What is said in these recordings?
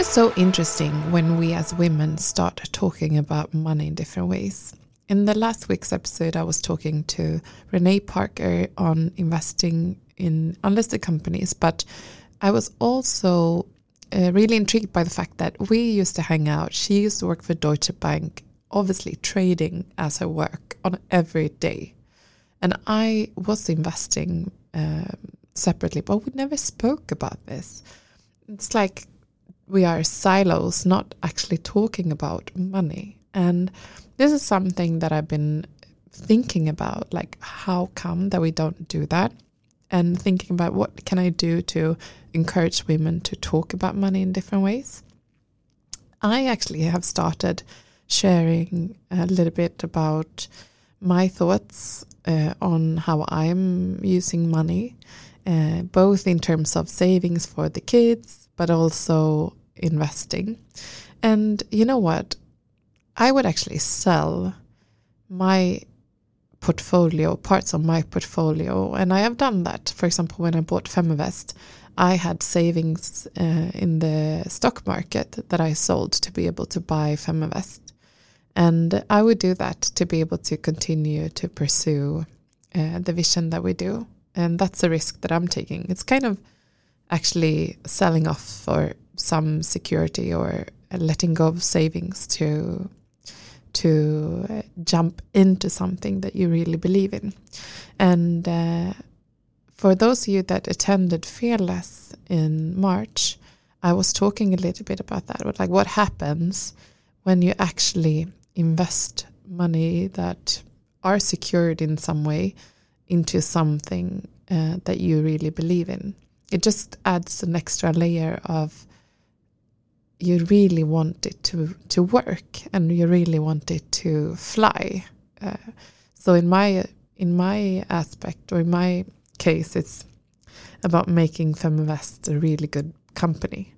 Just so interesting when we as women start talking about money in different ways. In the last week's episode, I was talking to Renee Parker on investing in unlisted companies, but I was also uh, really intrigued by the fact that we used to hang out. She used to work for Deutsche Bank, obviously trading as her work on every day. And I was investing um, separately, but we never spoke about this. It's like we are silos, not actually talking about money. And this is something that I've been thinking about like, how come that we don't do that? And thinking about what can I do to encourage women to talk about money in different ways. I actually have started sharing a little bit about my thoughts uh, on how I'm using money, uh, both in terms of savings for the kids, but also investing. And you know what? I would actually sell my portfolio, parts of my portfolio, and I have done that. For example, when I bought Feminvest, I had savings uh, in the stock market that I sold to be able to buy Feminvest. And I would do that to be able to continue to pursue uh, the vision that we do. And that's a risk that I'm taking. It's kind of actually selling off for some security or letting go of savings to to uh, jump into something that you really believe in. And uh, for those of you that attended Fearless in March, I was talking a little bit about that. But Like, what happens when you actually invest money that are secured in some way into something uh, that you really believe in? It just adds an extra layer of you really want it to to work and you really want it to fly. Uh, so in my in my aspect or in my case, it's about making Feminvest a really good company.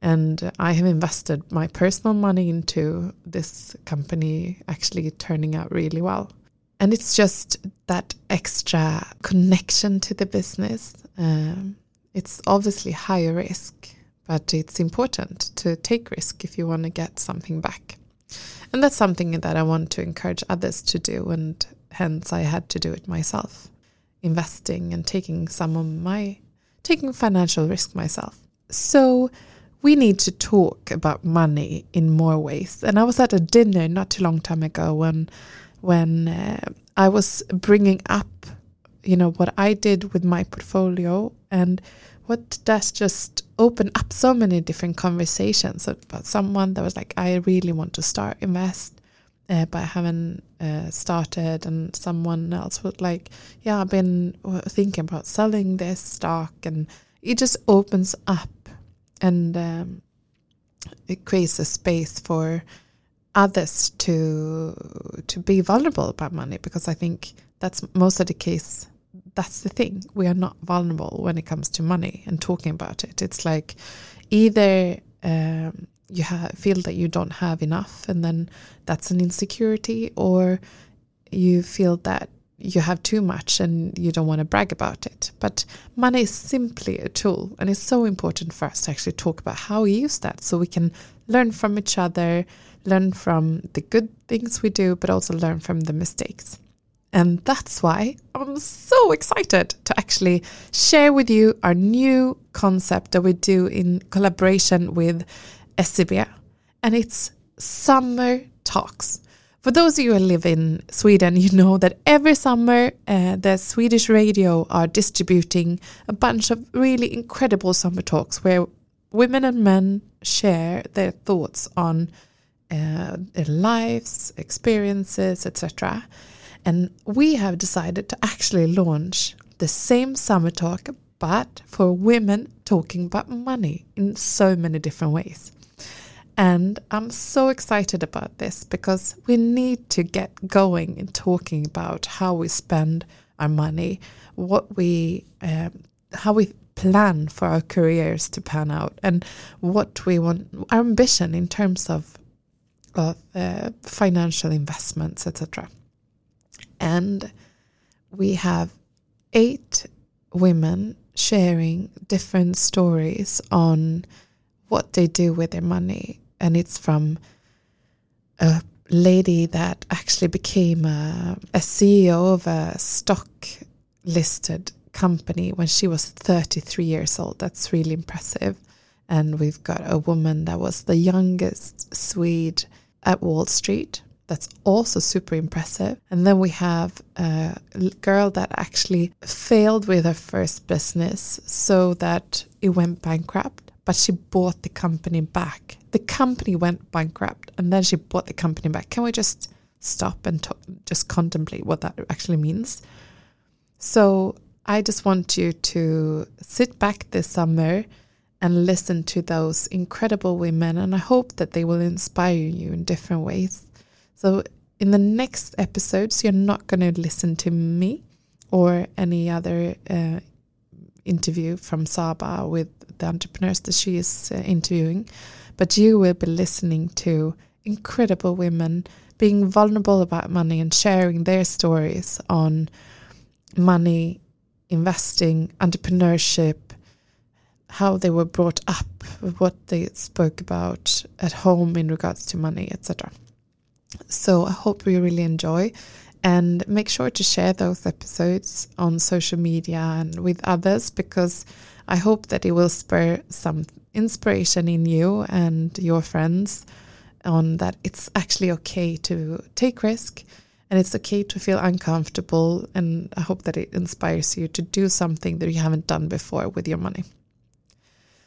And I have invested my personal money into this company actually turning out really well. And it's just that extra connection to the business. Um, it's obviously higher risk, but it's important to take risk if you want to get something back. And that's something that I want to encourage others to do, and hence I had to do it myself investing and taking some of my taking financial risk myself. So we need to talk about money in more ways. And I was at a dinner not too long time ago when when uh, I was bringing up, you know, what I did with my portfolio and what does just open up so many different conversations about someone that was like, I really want to start invest uh, but I haven't uh, started. And someone else was like, Yeah, I've been thinking about selling this stock. And it just opens up and um, it creates a space for others to to be vulnerable about money because I think that's most of the case that's the thing. We are not vulnerable when it comes to money and talking about it. It's like either um, you feel that you don't have enough and then that's an insecurity or you feel that you have too much and you don't want to brag about it. But money is simply a tool and it's so important for us to actually talk about how we use that so we can learn from each other learn from the good things we do but also learn from the mistakes and that's why I'm so excited to actually share with you our new concept that we do in collaboration with SEB, and it's Summer Talks. For those of you who live in Sweden, you know that every summer uh, the Swedish radio are distributing a bunch of really incredible summer talks where women and men share their thoughts on uh, their lives, experiences, etc. And we have decided to actually launch the same summer talk, but for women talking about money in so many different ways. And I'm so excited about this because we need to get going in talking about how we spend our money, what we, um, how we plan for our careers to pan out, and what we want, our ambition in terms of of uh, financial investments, etc. And we have eight women sharing different stories on what they do with their money. And it's from a lady that actually became a, a CEO of a stock listed company when she was 33 years old. That's really impressive. And we've got a woman that was the youngest Swede at Wall Street. That's also super impressive. And then we have a girl that actually failed with her first business so that it went bankrupt, but she bought the company back. The company went bankrupt and then she bought the company back. Can we just stop and talk, just contemplate what that actually means? So I just want you to sit back this summer and listen to those incredible women. And I hope that they will inspire you in different ways. So, in the next episodes, you're not going to listen to me or any other uh, interview from Saba with the entrepreneurs that she is uh, interviewing, but you will be listening to incredible women being vulnerable about money and sharing their stories on money, investing, entrepreneurship, how they were brought up, what they spoke about at home in regards to money, etc. So I hope you really enjoy and make sure to share those episodes on social media and with others because I hope that it will spur some inspiration in you and your friends on that it's actually okay to take risk and it's okay to feel uncomfortable and I hope that it inspires you to do something that you haven't done before with your money.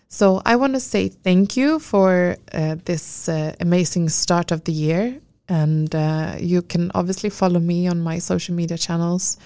So I want to say thank you for uh, this uh, amazing start of the year. And uh, you can obviously follow me on my social media channels.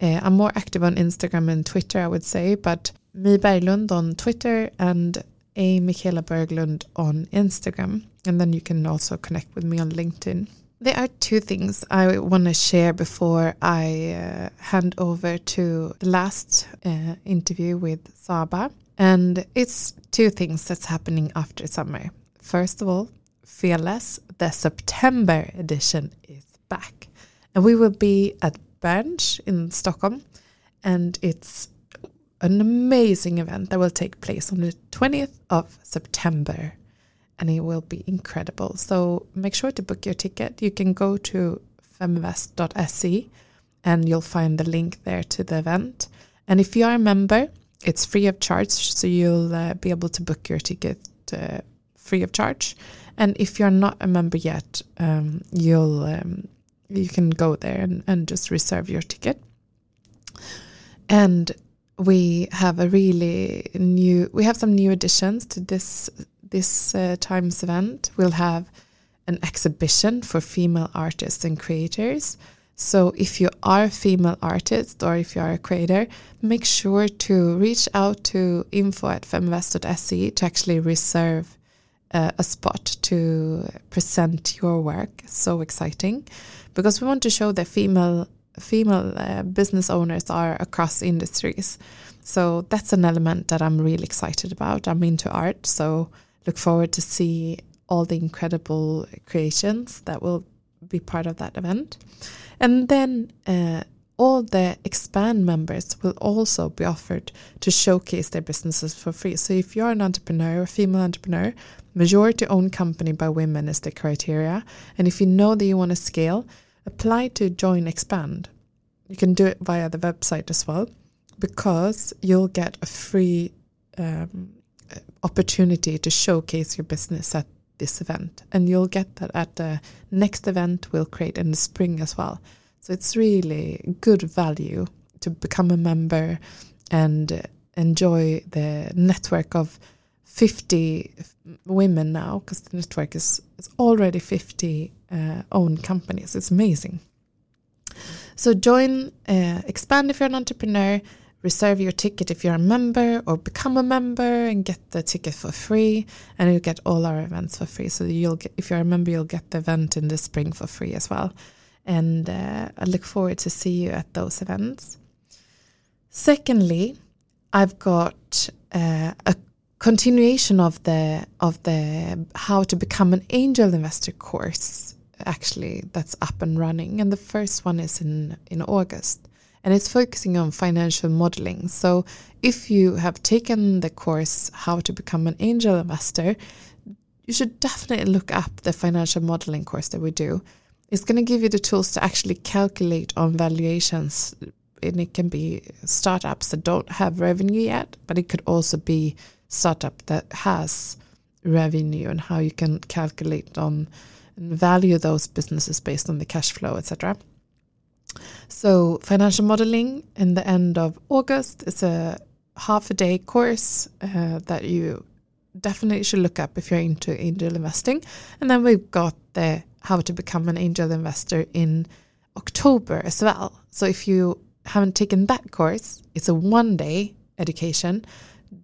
Uh, I'm more active on Instagram and Twitter, I would say, but Mi Berglund on Twitter and A. Michaela Berglund on Instagram. And then you can also connect with me on LinkedIn. There are two things I want to share before I uh, hand over to the last uh, interview with Saba. And it's two things that's happening after summer. First of all, Fearless, the September edition is back. And we will be at Berns in Stockholm. And it's an amazing event that will take place on the 20th of September. And it will be incredible. So make sure to book your ticket. You can go to feminvest.se and you'll find the link there to the event. And if you are a member, it's free of charge, so you'll uh, be able to book your ticket uh, free of charge. And if you're not a member yet, um, you'll um, you can go there and, and just reserve your ticket. And we have a really new we have some new additions to this this uh, times event. We'll have an exhibition for female artists and creators so if you are a female artist or if you are a creator, make sure to reach out to info at feminvest.se to actually reserve uh, a spot to present your work. So exciting, because we want to show that female female uh, business owners are across industries. So that's an element that I'm really excited about. I'm into art, so look forward to see all the incredible creations that will be part of that event. And then uh, all the expand members will also be offered to showcase their businesses for free. So if you're an entrepreneur, a female entrepreneur, majority owned company by women is the criteria. And if you know that you want to scale, apply to join expand. You can do it via the website as well because you'll get a free um, opportunity to showcase your business at this event. And you'll get that at the next event we'll create in the spring as well. So it's really good value to become a member and enjoy the network of 50 women now, because the network is, is already 50 uh, owned companies. It's amazing. So join, uh, expand if you're an entrepreneur, reserve your ticket if you're a member or become a member and get the ticket for free and you'll get all our events for free so you'll get if you're a member you'll get the event in the spring for free as well and uh, i look forward to see you at those events secondly i've got uh, a continuation of the of the how to become an angel investor course actually that's up and running and the first one is in in august and it's focusing on financial modeling. So if you have taken the course How to Become an Angel Investor, you should definitely look up the financial modeling course that we do. It's going to give you the tools to actually calculate on valuations. And it can be startups that don't have revenue yet, but it could also be startup that has revenue and how you can calculate on and value those businesses based on the cash flow, etc. So, financial modeling in the end of August is a half a day course uh, that you definitely should look up if you're into angel investing. And then we've got the how to become an angel investor in October as well. So, if you haven't taken that course, it's a one day education.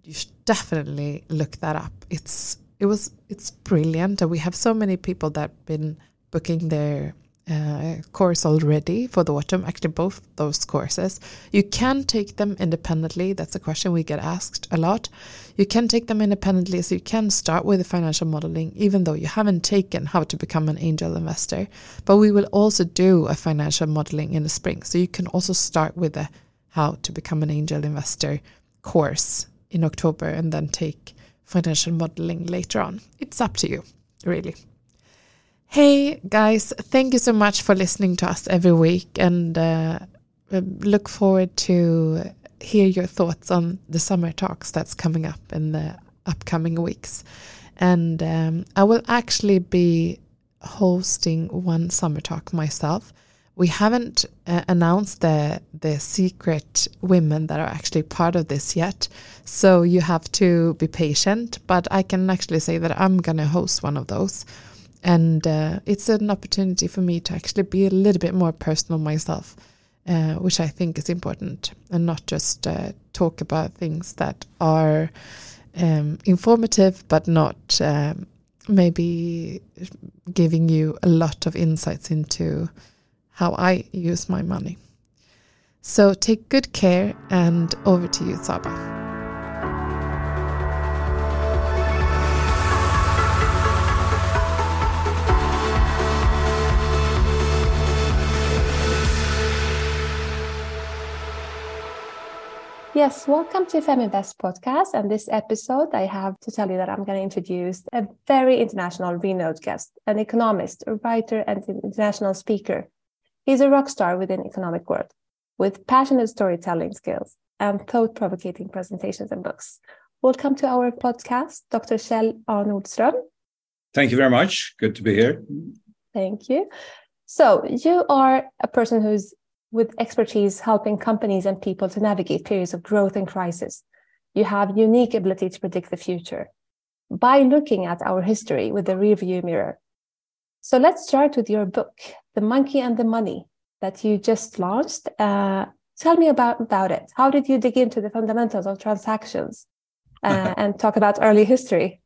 You should definitely look that up. It's it was it's brilliant, and we have so many people that have been booking their uh, course already for the autumn. Actually, both those courses. You can take them independently. That's a question we get asked a lot. You can take them independently, so you can start with the financial modeling, even though you haven't taken how to become an angel investor. But we will also do a financial modeling in the spring, so you can also start with the how to become an angel investor course in October, and then take financial modeling later on. It's up to you, really. Hey guys, thank you so much for listening to us every week and uh, um, look forward to hear your thoughts on the summer talks that's coming up in the upcoming weeks. And um, I will actually be hosting one summer talk myself we haven't uh, announced the the secret women that are actually part of this yet. So you have to be patient but i can actually say that i'm going to host one of those. And uh, it's an opportunity for me to actually be a little bit more personal myself uh, which i think is important and not just uh, talk about things that are um, informative but not um, maybe giving you a lot of insights into how I use my money. So take good care and over to you, Saba. Yes, welcome to Feminvest podcast. And this episode, I have to tell you that I'm going to introduce a very international renowned guest, an economist, a writer, and an international speaker. He's a rock star within economic world with passionate storytelling skills and thought-provoking presentations and books. Welcome to our podcast, Dr. Kjell A. Nordström. Thank you very much. Good to be here. Thank you. So you are a person who's with expertise helping companies and people to navigate periods of growth and crisis. You have unique ability to predict the future by looking at our history with the rearview mirror so let's start with your book, The Monkey and the Money, that you just launched. Uh, tell me about, about it. How did you dig into the fundamentals of transactions uh, and talk about early history?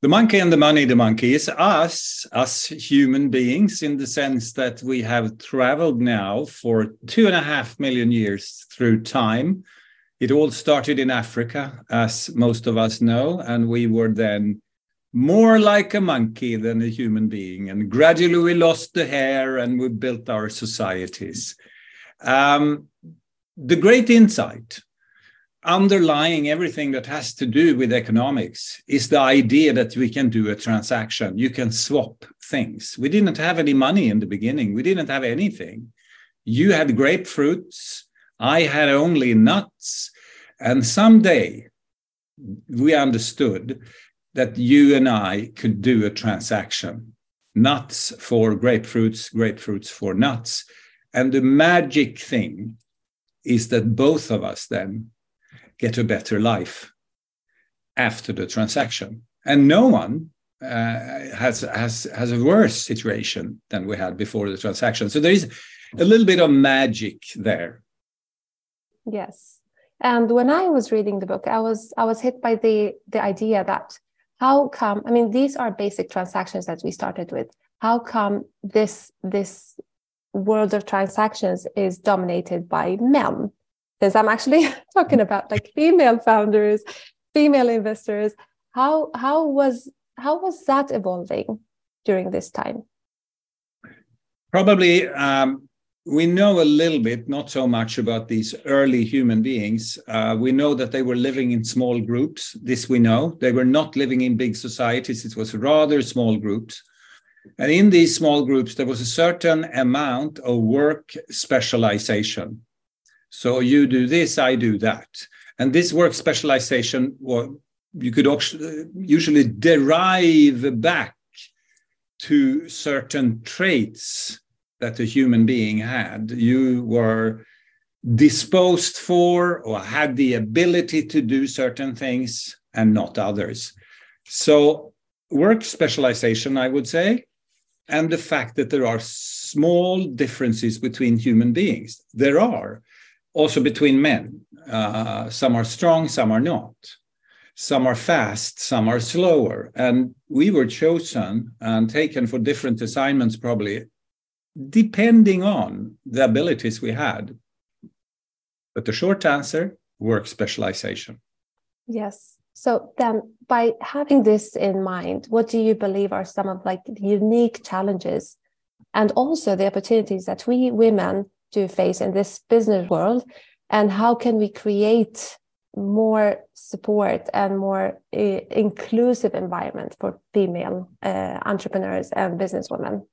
The monkey and the money, the monkey is us, us human beings, in the sense that we have traveled now for two and a half million years through time. It all started in Africa, as most of us know, and we were then more like a monkey than a human being. And gradually we lost the hair and we built our societies. Um, the great insight underlying everything that has to do with economics is the idea that we can do a transaction. You can swap things. We didn't have any money in the beginning, we didn't have anything. You had grapefruits, I had only nuts. And someday we understood that you and I could do a transaction nuts for grapefruits, grapefruits for nuts. And the magic thing is that both of us then get a better life after the transaction. And no one uh, has, has, has a worse situation than we had before the transaction. So there is a little bit of magic there. Yes. And when I was reading the book, I was I was hit by the the idea that how come i mean these are basic transactions that we started with. How come this this world of transactions is dominated by men? Because i'm actually talking about like female founders female investors how how was how was that evolving during this time? Probably um, we know a little bit, not so much about these early human beings. Uh, we know that they were living in small groups. This we know. They were not living in big societies, it was rather small groups. And in these small groups, there was a certain amount of work specialization. So you do this, I do that. And this work specialization, well, you could usually derive back to certain traits that a human being had. You were disposed for or had the ability to do certain things and not others. So, work specialization, I would say, and the fact that there are small differences between human beings. There are also between men. Uh, some are strong, some are not. Some are fast, some are slower. And we were chosen and taken for different assignments, probably depending on the abilities we had. But the short answer work specialization. Yes. So then by having this in mind, what do you believe are some of like the unique challenges and also the opportunities that we women do face in this business world? And how can we create more support and more uh, inclusive environment for female uh, entrepreneurs and businesswomen?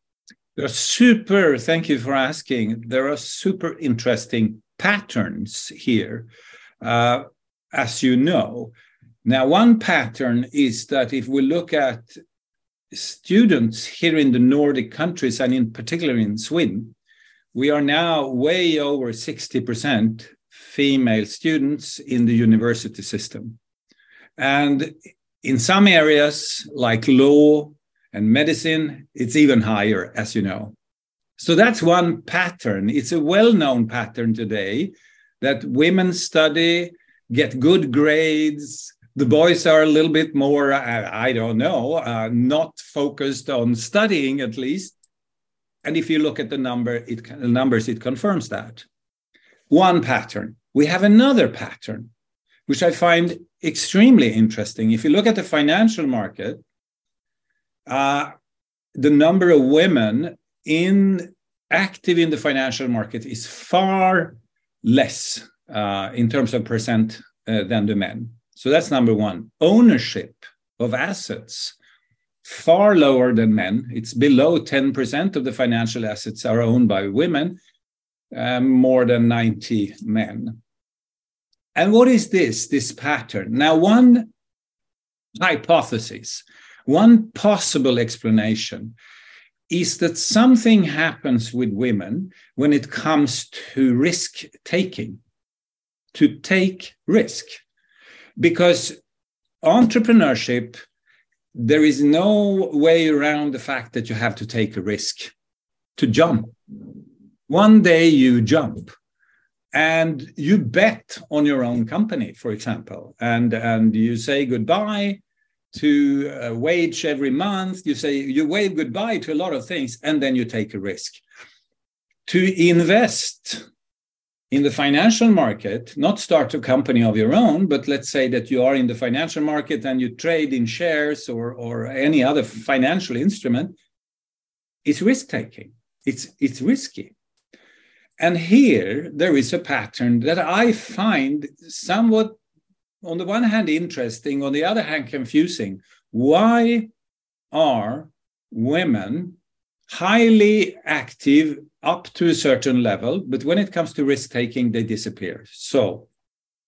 Are super, thank you for asking. There are super interesting patterns here, uh, as you know. Now, one pattern is that if we look at students here in the Nordic countries, and in particular in Sweden, we are now way over 60% female students in the university system. And in some areas, like law and medicine, it's even higher, as you know. So that's one pattern. It's a well known pattern today that women study, get good grades. The boys are a little bit more, I, don't know, uh, not focused on studying at least. And if you look at the number, it, the numbers, it confirms that. One pattern. We have another pattern, which I find extremely interesting. If you look at the financial market, uh, the number of women in active in the financial market is far less uh, in terms of percent uh, than the men. So that's number one. Ownership of assets far lower than men. It's below 10% of the financial assets are owned by women, um, more than 90 men. And what is this, this pattern? Now, one hypothesis one possible explanation is that something happens with women when it comes to risk taking, to take risk. Because entrepreneurship, there is no way around the fact that you have to take a risk to jump. One day you jump and you bet on your own company, for example, and, and you say goodbye to uh, wage every month. You say you wave goodbye to a lot of things, and then you take a risk. To invest in the financial market, not start a company of your own, but let's say that you are in the financial market and you trade in shares or, or any other financial instrument, it's risk taking. It's, it's risky. And here there is a pattern that I find somewhat on the one hand interesting, on the other hand confusing. Why are women highly active up to a certain level, but when it comes to risk taking, they disappear? So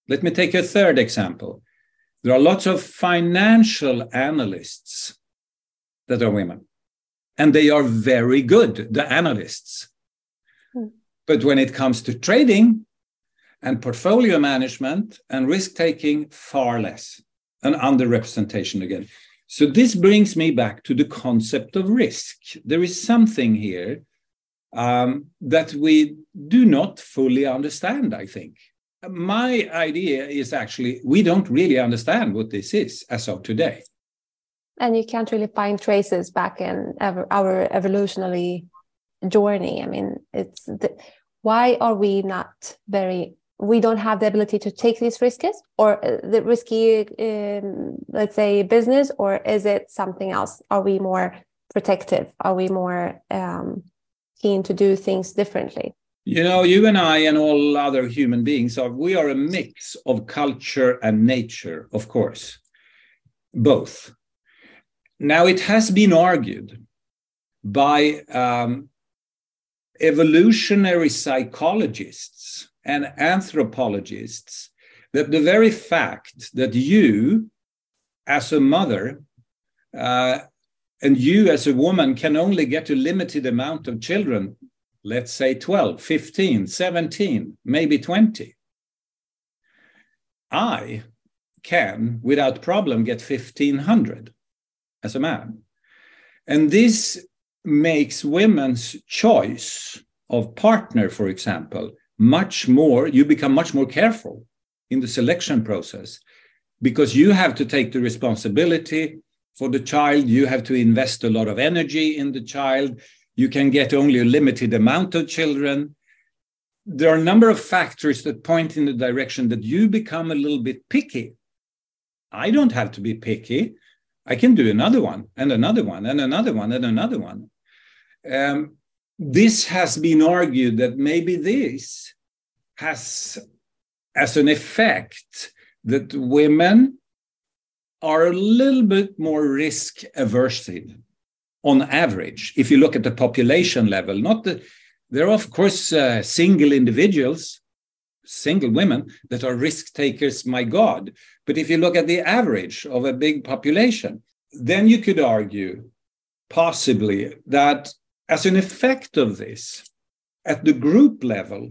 let me take a third example. There are lots of financial analysts that are women, and they are very good, the analysts. Hmm. But when it comes to trading, and portfolio management and risk taking far less, an underrepresentation again. So this brings me back to the concept of risk. There is something here um, that we do not fully understand, I think. My idea is actually we don't really understand what this is as of today. And you can't really find traces back in our evolutionary journey. I mean, it's why are we not very we don't have the ability to take these risks or uh, the risky um, let's say business or is it something else are we more protective are we more um, keen to do things differently You know, you and I and all other human beings are we are a mix of culture and nature, of course. Both. Now it has been argued by um, evolutionary psychologists and anthropologists that the very fact that you, as a mother, uh, and you as a woman can only get a limited amount of children, let's say 12, 15, 17, maybe 20. I can, without problem, get 1500 as a man. And this makes women's choice of partner, for example, much more, you become much more careful in the selection process because you have to take the responsibility for the child. You have to invest a lot of energy in the child. You can get only a limited amount of children. There are a number of factors that point in the direction that you become a little bit picky. I don't have to be picky. I can do another one and another one and another one and another one. Um, this has been argued that maybe this has as an effect that women are a little bit more risk averse on average if you look at the population level. Not the there are of course uh, single individuals single women that are risk takers my god. But if you look at the average of a big population then you could argue possibly that as an effect of this at the group level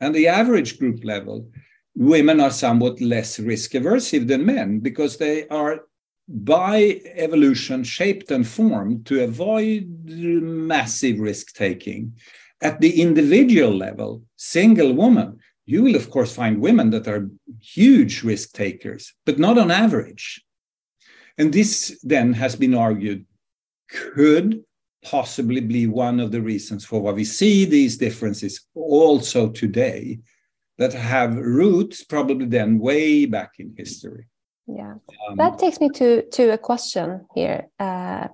and the average group level women are somewhat less risk aversive than men because they are by evolution shaped and formed to avoid massive risk taking. At the individual level, single woman, you will of course find women that are huge risk takers, but not on average. And this then has been argued could possibly be one of the reasons for why we see these differences also today that have roots probably then way back in history. Yeah, um, that takes me to to a question here. Uh,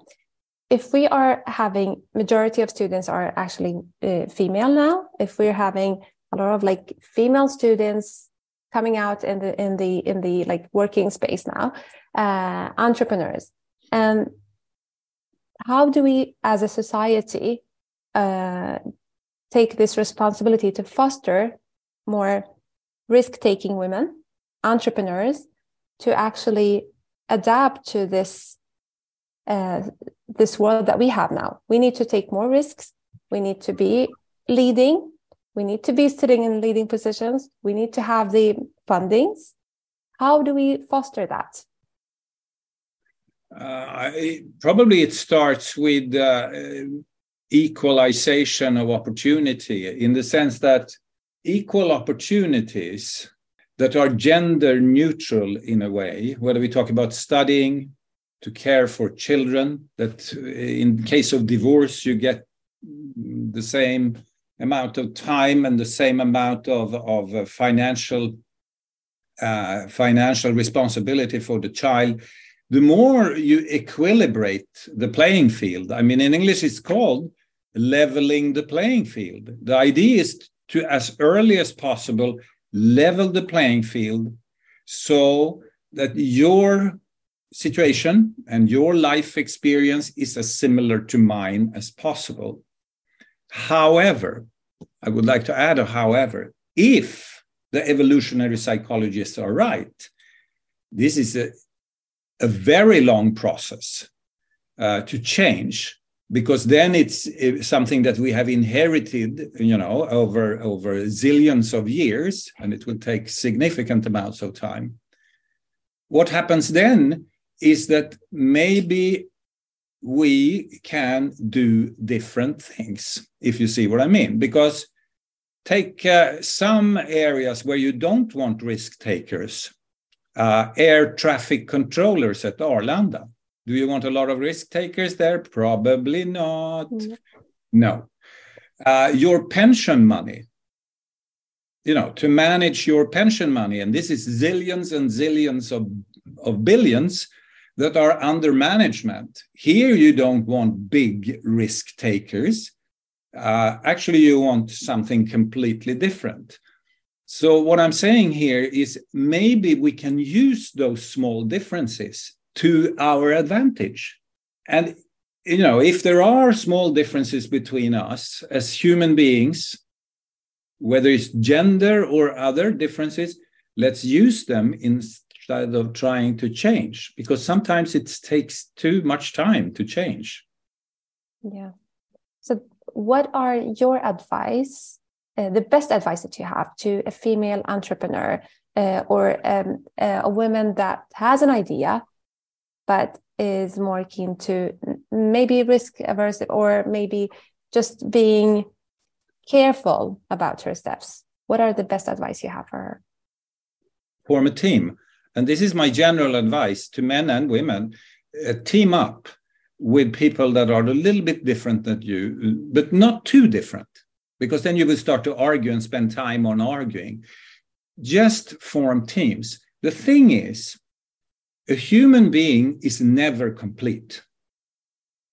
if we are having majority of students are actually uh, female now, if we're having a lot of like female students coming out in the in the in the like working space now, uh, entrepreneurs, and how do we as a society uh, take this responsibility to foster more risk taking women, entrepreneurs, to actually adapt to this uh, this world that we have now. We need to take more risks. We need to be leading. We need to be sitting in leading positions. We need to have the fundings. How do we foster that? Uh, I, probably it starts with uh, equalization of opportunity in the sense that equal opportunities that are gender neutral in a way, whether we talk about studying, to care for children, that in case of divorce, you get the same amount of time and the same amount of, of uh, financial uh, financial responsibility for the child the more you equilibrate the playing field i mean in english it's called leveling the playing field the idea is to as early as possible level the playing field so that your situation and your life experience is as similar to mine as possible. However, I would like to add however, if the evolutionary psychologists are right, this is a, a very long process uh, to change because then it's something that we have inherited you know over over zillions of years and it will take significant amounts of time. What happens then is that maybe we can do different things if you see what i mean because take uh, some areas where you don't want risk takers uh, air traffic controllers at arlanda do you want a lot of risk takers there? Probably not. Mm. No. Uh, your pension money, you know, to manage your pension money, and this is zillions and zillions of, of billions that are under management. Here, you don't want big risk takers. uh, actually you want something completely different. So, what I'm saying here is maybe we can use those small differences to our advantage. And, you know, if there are small differences between us as human beings, whether it's gender or other differences, let's use them instead of trying to change, because sometimes it takes too much time to change. Yeah. So, what are your advice uh, the best advice that you have to a female entrepreneur uh, or um, uh, a woman that has an idea but is more keen to maybe risk averse or maybe just being careful about her steps. What are the best advice you have for her? Form a team. And this is my general advice to men and women. Uh, team up with people that are a little bit different than you but not too different because then you will start to argue and spend time on arguing. Just form teams. The thing is, a human being is never complete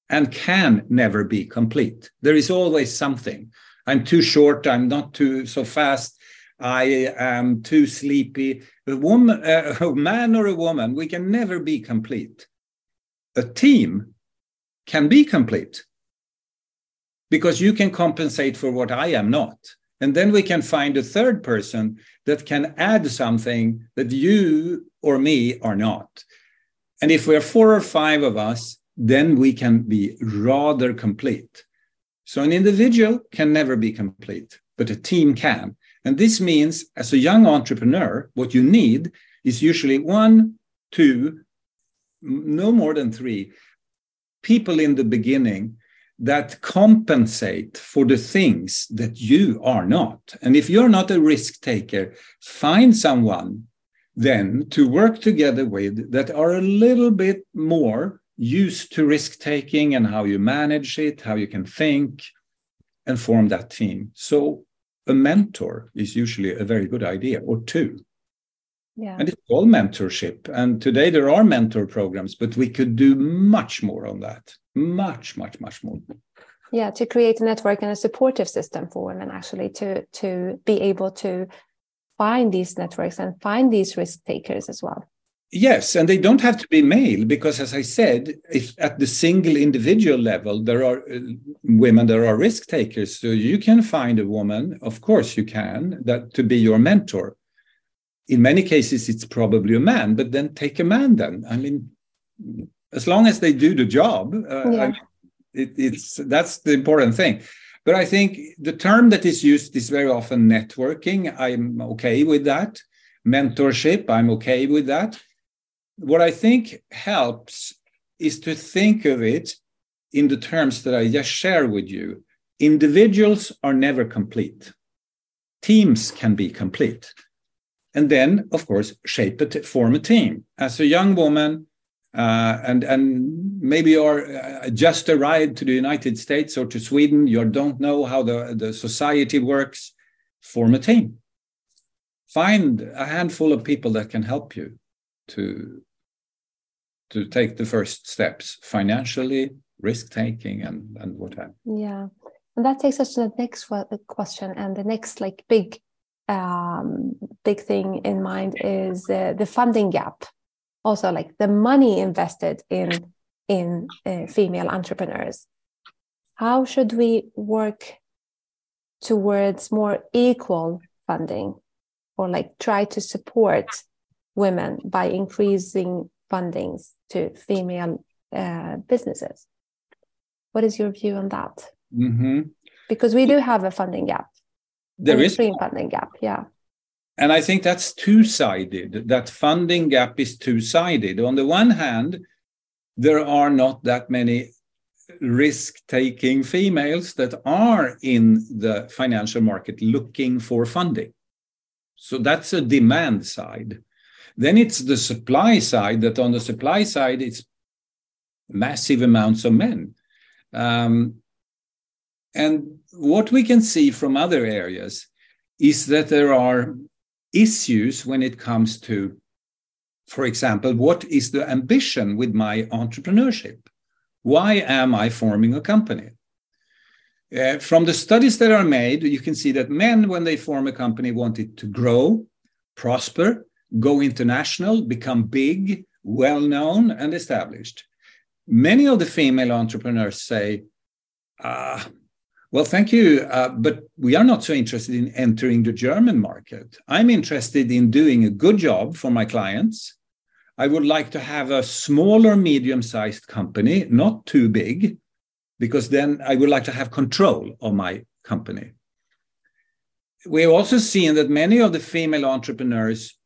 and can never be complete. There is always something. I'm too short, I'm not too so fast, I am too sleepy. A woman, uh, a man or a woman, we can never be complete. A team can be complete because you can compensate for what I am not. And then we can find a third person that can add something that you or me are not. And if we're four or five of us, then we can be rather complete. So an individual can never be complete, but a team can. And this means, as a young entrepreneur, what you need is usually one, two, no more than three people in the beginning that compensate for the things that you are not. And if you're not a risk taker, find someone then to work together with that are a little bit more used to risk taking and how you manage it, how you can think, and form that team. So a mentor is usually a very good idea, or two. Yeah. And it's all mentorship. And today there are mentor programs, but we could do much more on that much much much more. Yeah to create a network and a supportive system for women actually to to be able to find these networks and find these risk takers as well. Yes and they don't have to be male because as i said if at the single individual level there are uh, women there are risk takers. So you can find a woman of course you can that to be your mentor. In many cases it's probably a man but then take a man then. I mean as long as they do the job, uh, yeah. I mean, it, it's that's the important thing. But I think the term that is used is very often networking. I'm okay with that. Mentorship, I'm okay with that. What I think helps is to think of it in the terms that I just share with you. Individuals are never complete. Teams can be complete. And then, of course, shape it, form a team. As a young woman, uh, and and maybe you're uh, just arrived to the United States or to Sweden, you don't know how the, the society works, form a team. Find a handful of people that can help you to to take the first steps financially, risk taking, and and what have. Yeah, and that takes us to the next question, and the next like big um, big thing in mind is uh, the funding gap also like the money invested in in uh, female entrepreneurs. How should we work towards more equal funding or like try to support women by increasing fundings to female uh, businesses? What is your view on that? Mm-hmm. because we do have a funding gap. There is a funding gap yeah and I think that's two sided. That funding gap is two sided. On the one hand, there are not that many risk taking females that are in the financial market looking for funding. So that's a demand side. Then it's the supply side, that on the supply side, it's massive amounts of men. Um, and what we can see from other areas is that there are issues when it comes to, for example, what is the ambition with my entrepreneurship? Why am I forming a company? Uh, from the studies that are made, you can see that men, when they form a company, want it to grow, prosper, go international, become big, well known, and established. Many of the female entrepreneurs say, uh, well, thank you, uh, but we are not so interested in entering the German market. I'm interested in doing a good job for my clients. I would like to have a smaller, medium sized company, not too big, because then I would like to have control of my company. We've also seen that many of the female entrepreneurs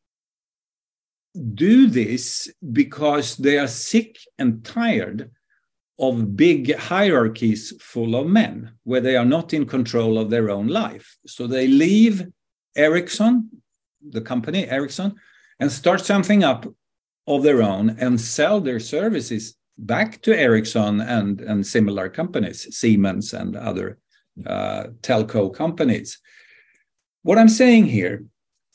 do this because they are sick and tired of big hierarchies full of men where they are not in control of their own life. So they leave Ericsson, the company Ericsson, and start something up of their own and sell their services back to Ericsson and, and similar companies, Siemens and other uh, telco companies. What I'm saying here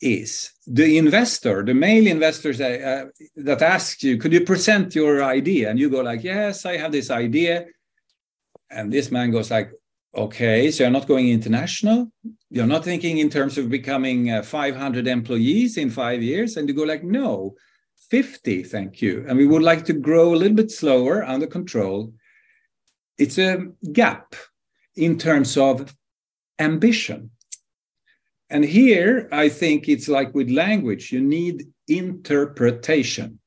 is the investor, the male investors uh, uh, that ask you, could you present your idea? And you go like, yes, I have this idea. And this man goes like, okay, so you're not going international. You're not thinking in terms of becoming uh, 500 employees in five years. And you go like, no, 50, thank you. And we would like to grow a little bit slower under control. It's a gap in terms of ambition. And here, I think it's like with language, you need interpretation.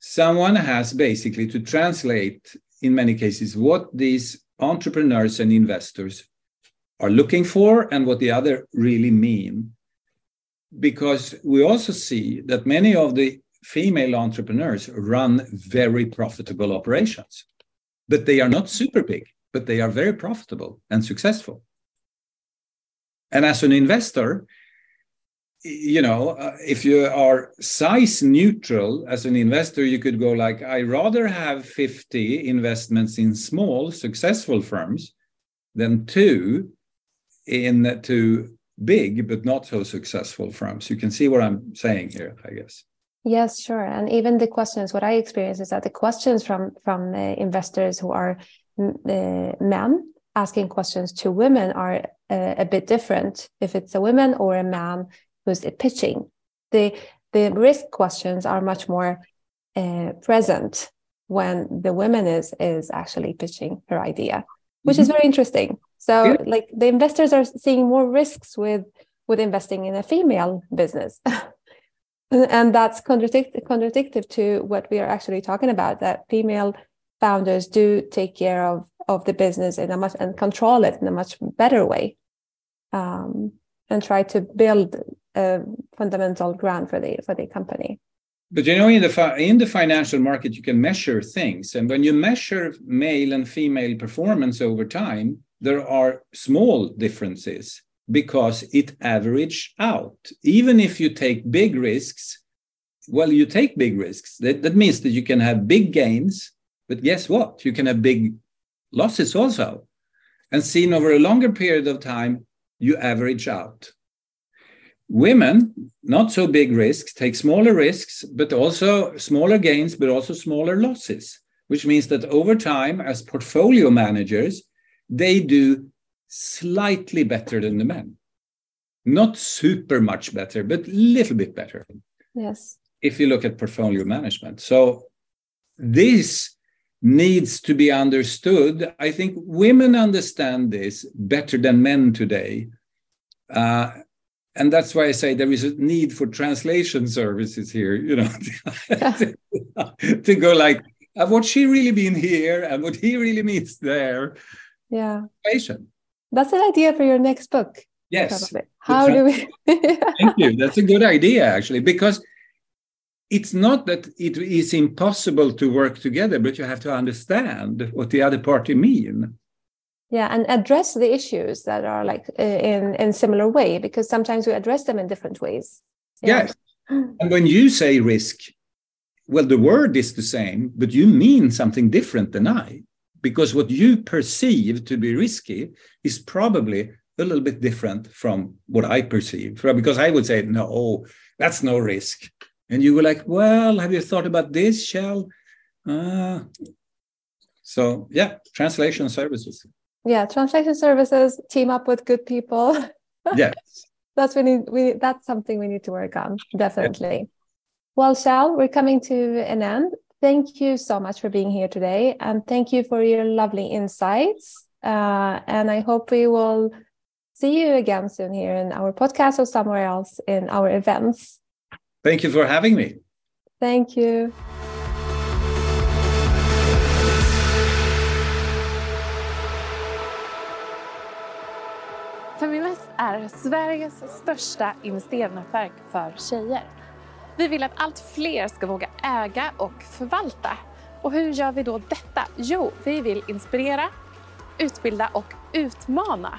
Someone has basically to translate, in many cases, what these entrepreneurs and investors are looking for and what the other really mean because we also see that many of the female entrepreneurs run very profitable operations, but they are not super big, but they are very profitable and successful. And as an investor, you know, uh, if you are size neutral as an investor, you could go like, I rather have 50 investments in small successful firms than two in two big but not so successful firms. You can see what I'm saying here, I guess. Yes, sure. And even the questions, what I experience is that the questions from from uh, investors who are uh, men asking questions to women are uh, a bit different. If it's a woman or a man who's pitching, the the risk questions are much more uh, present when the woman is is actually pitching her idea, which mm-hmm. is very interesting. So, like the investors are seeing more risks with with investing in a female business. and that's contradict- contradictive to what we are actually talking about that female founders do take care of of the business in a much and control it in a much better way um, and try to build a fundamental ground for the for the company but you know in the fi- in the financial market you can measure things and when you measure male and female performance over time there are small differences because it average out. Even if you take big risks, well, you take big risks. That, that means that you can have big gains, but guess what? You can have big losses also. And seen over a longer period of time, you average out. Women, not so big risks, take smaller risks, but also smaller gains, but also smaller losses, which means that over time, as portfolio managers, they do slightly better than the men. Not super much better, but a little bit better. Yes. If you look at portfolio management. So this needs to be understood. I think women understand this better than men today. Uh, and that's why I say there is a need for translation services here, you know, to, go like, uh, what she really mean here and what he really means there. Yeah. Translation. That's an idea for your next book. Yes. Probably. How do we? Thank you. That's a good idea, actually, because it's not that it is impossible to work together, but you have to understand what the other party mean. Yeah, and address the issues that are like uh, in in similar way, because sometimes we address them in different ways. Yes, and when you say risk, well, the word is the same, but you mean something different than I because what you perceive to be risky is probably a little bit different from what I perceive. Because I would say, no, oh, that's no risk. And you were like, well, have you thought about this, Kjell Uh, so, yeah, translation services. Yeah, translation services team up with good people. yes. That's we need we that's something we need to work on, definitely. Well, Kjell we're coming to an end. Thank you so much for being here today. And thank you for your lovely insights. Uh, and I hope we will see you again soon here in our podcast or somewhere else in our events. Thank you for having me. Thank you. Feminvest är Sveriges största investeringsnätverk för tjejer. Vi vill att allt fler ska våga äga och förvalta. Och hur gör vi då detta? Jo, vi vill inspirera, utbilda och utmana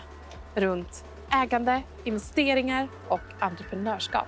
runt ägande, investeringar och entreprenörskap.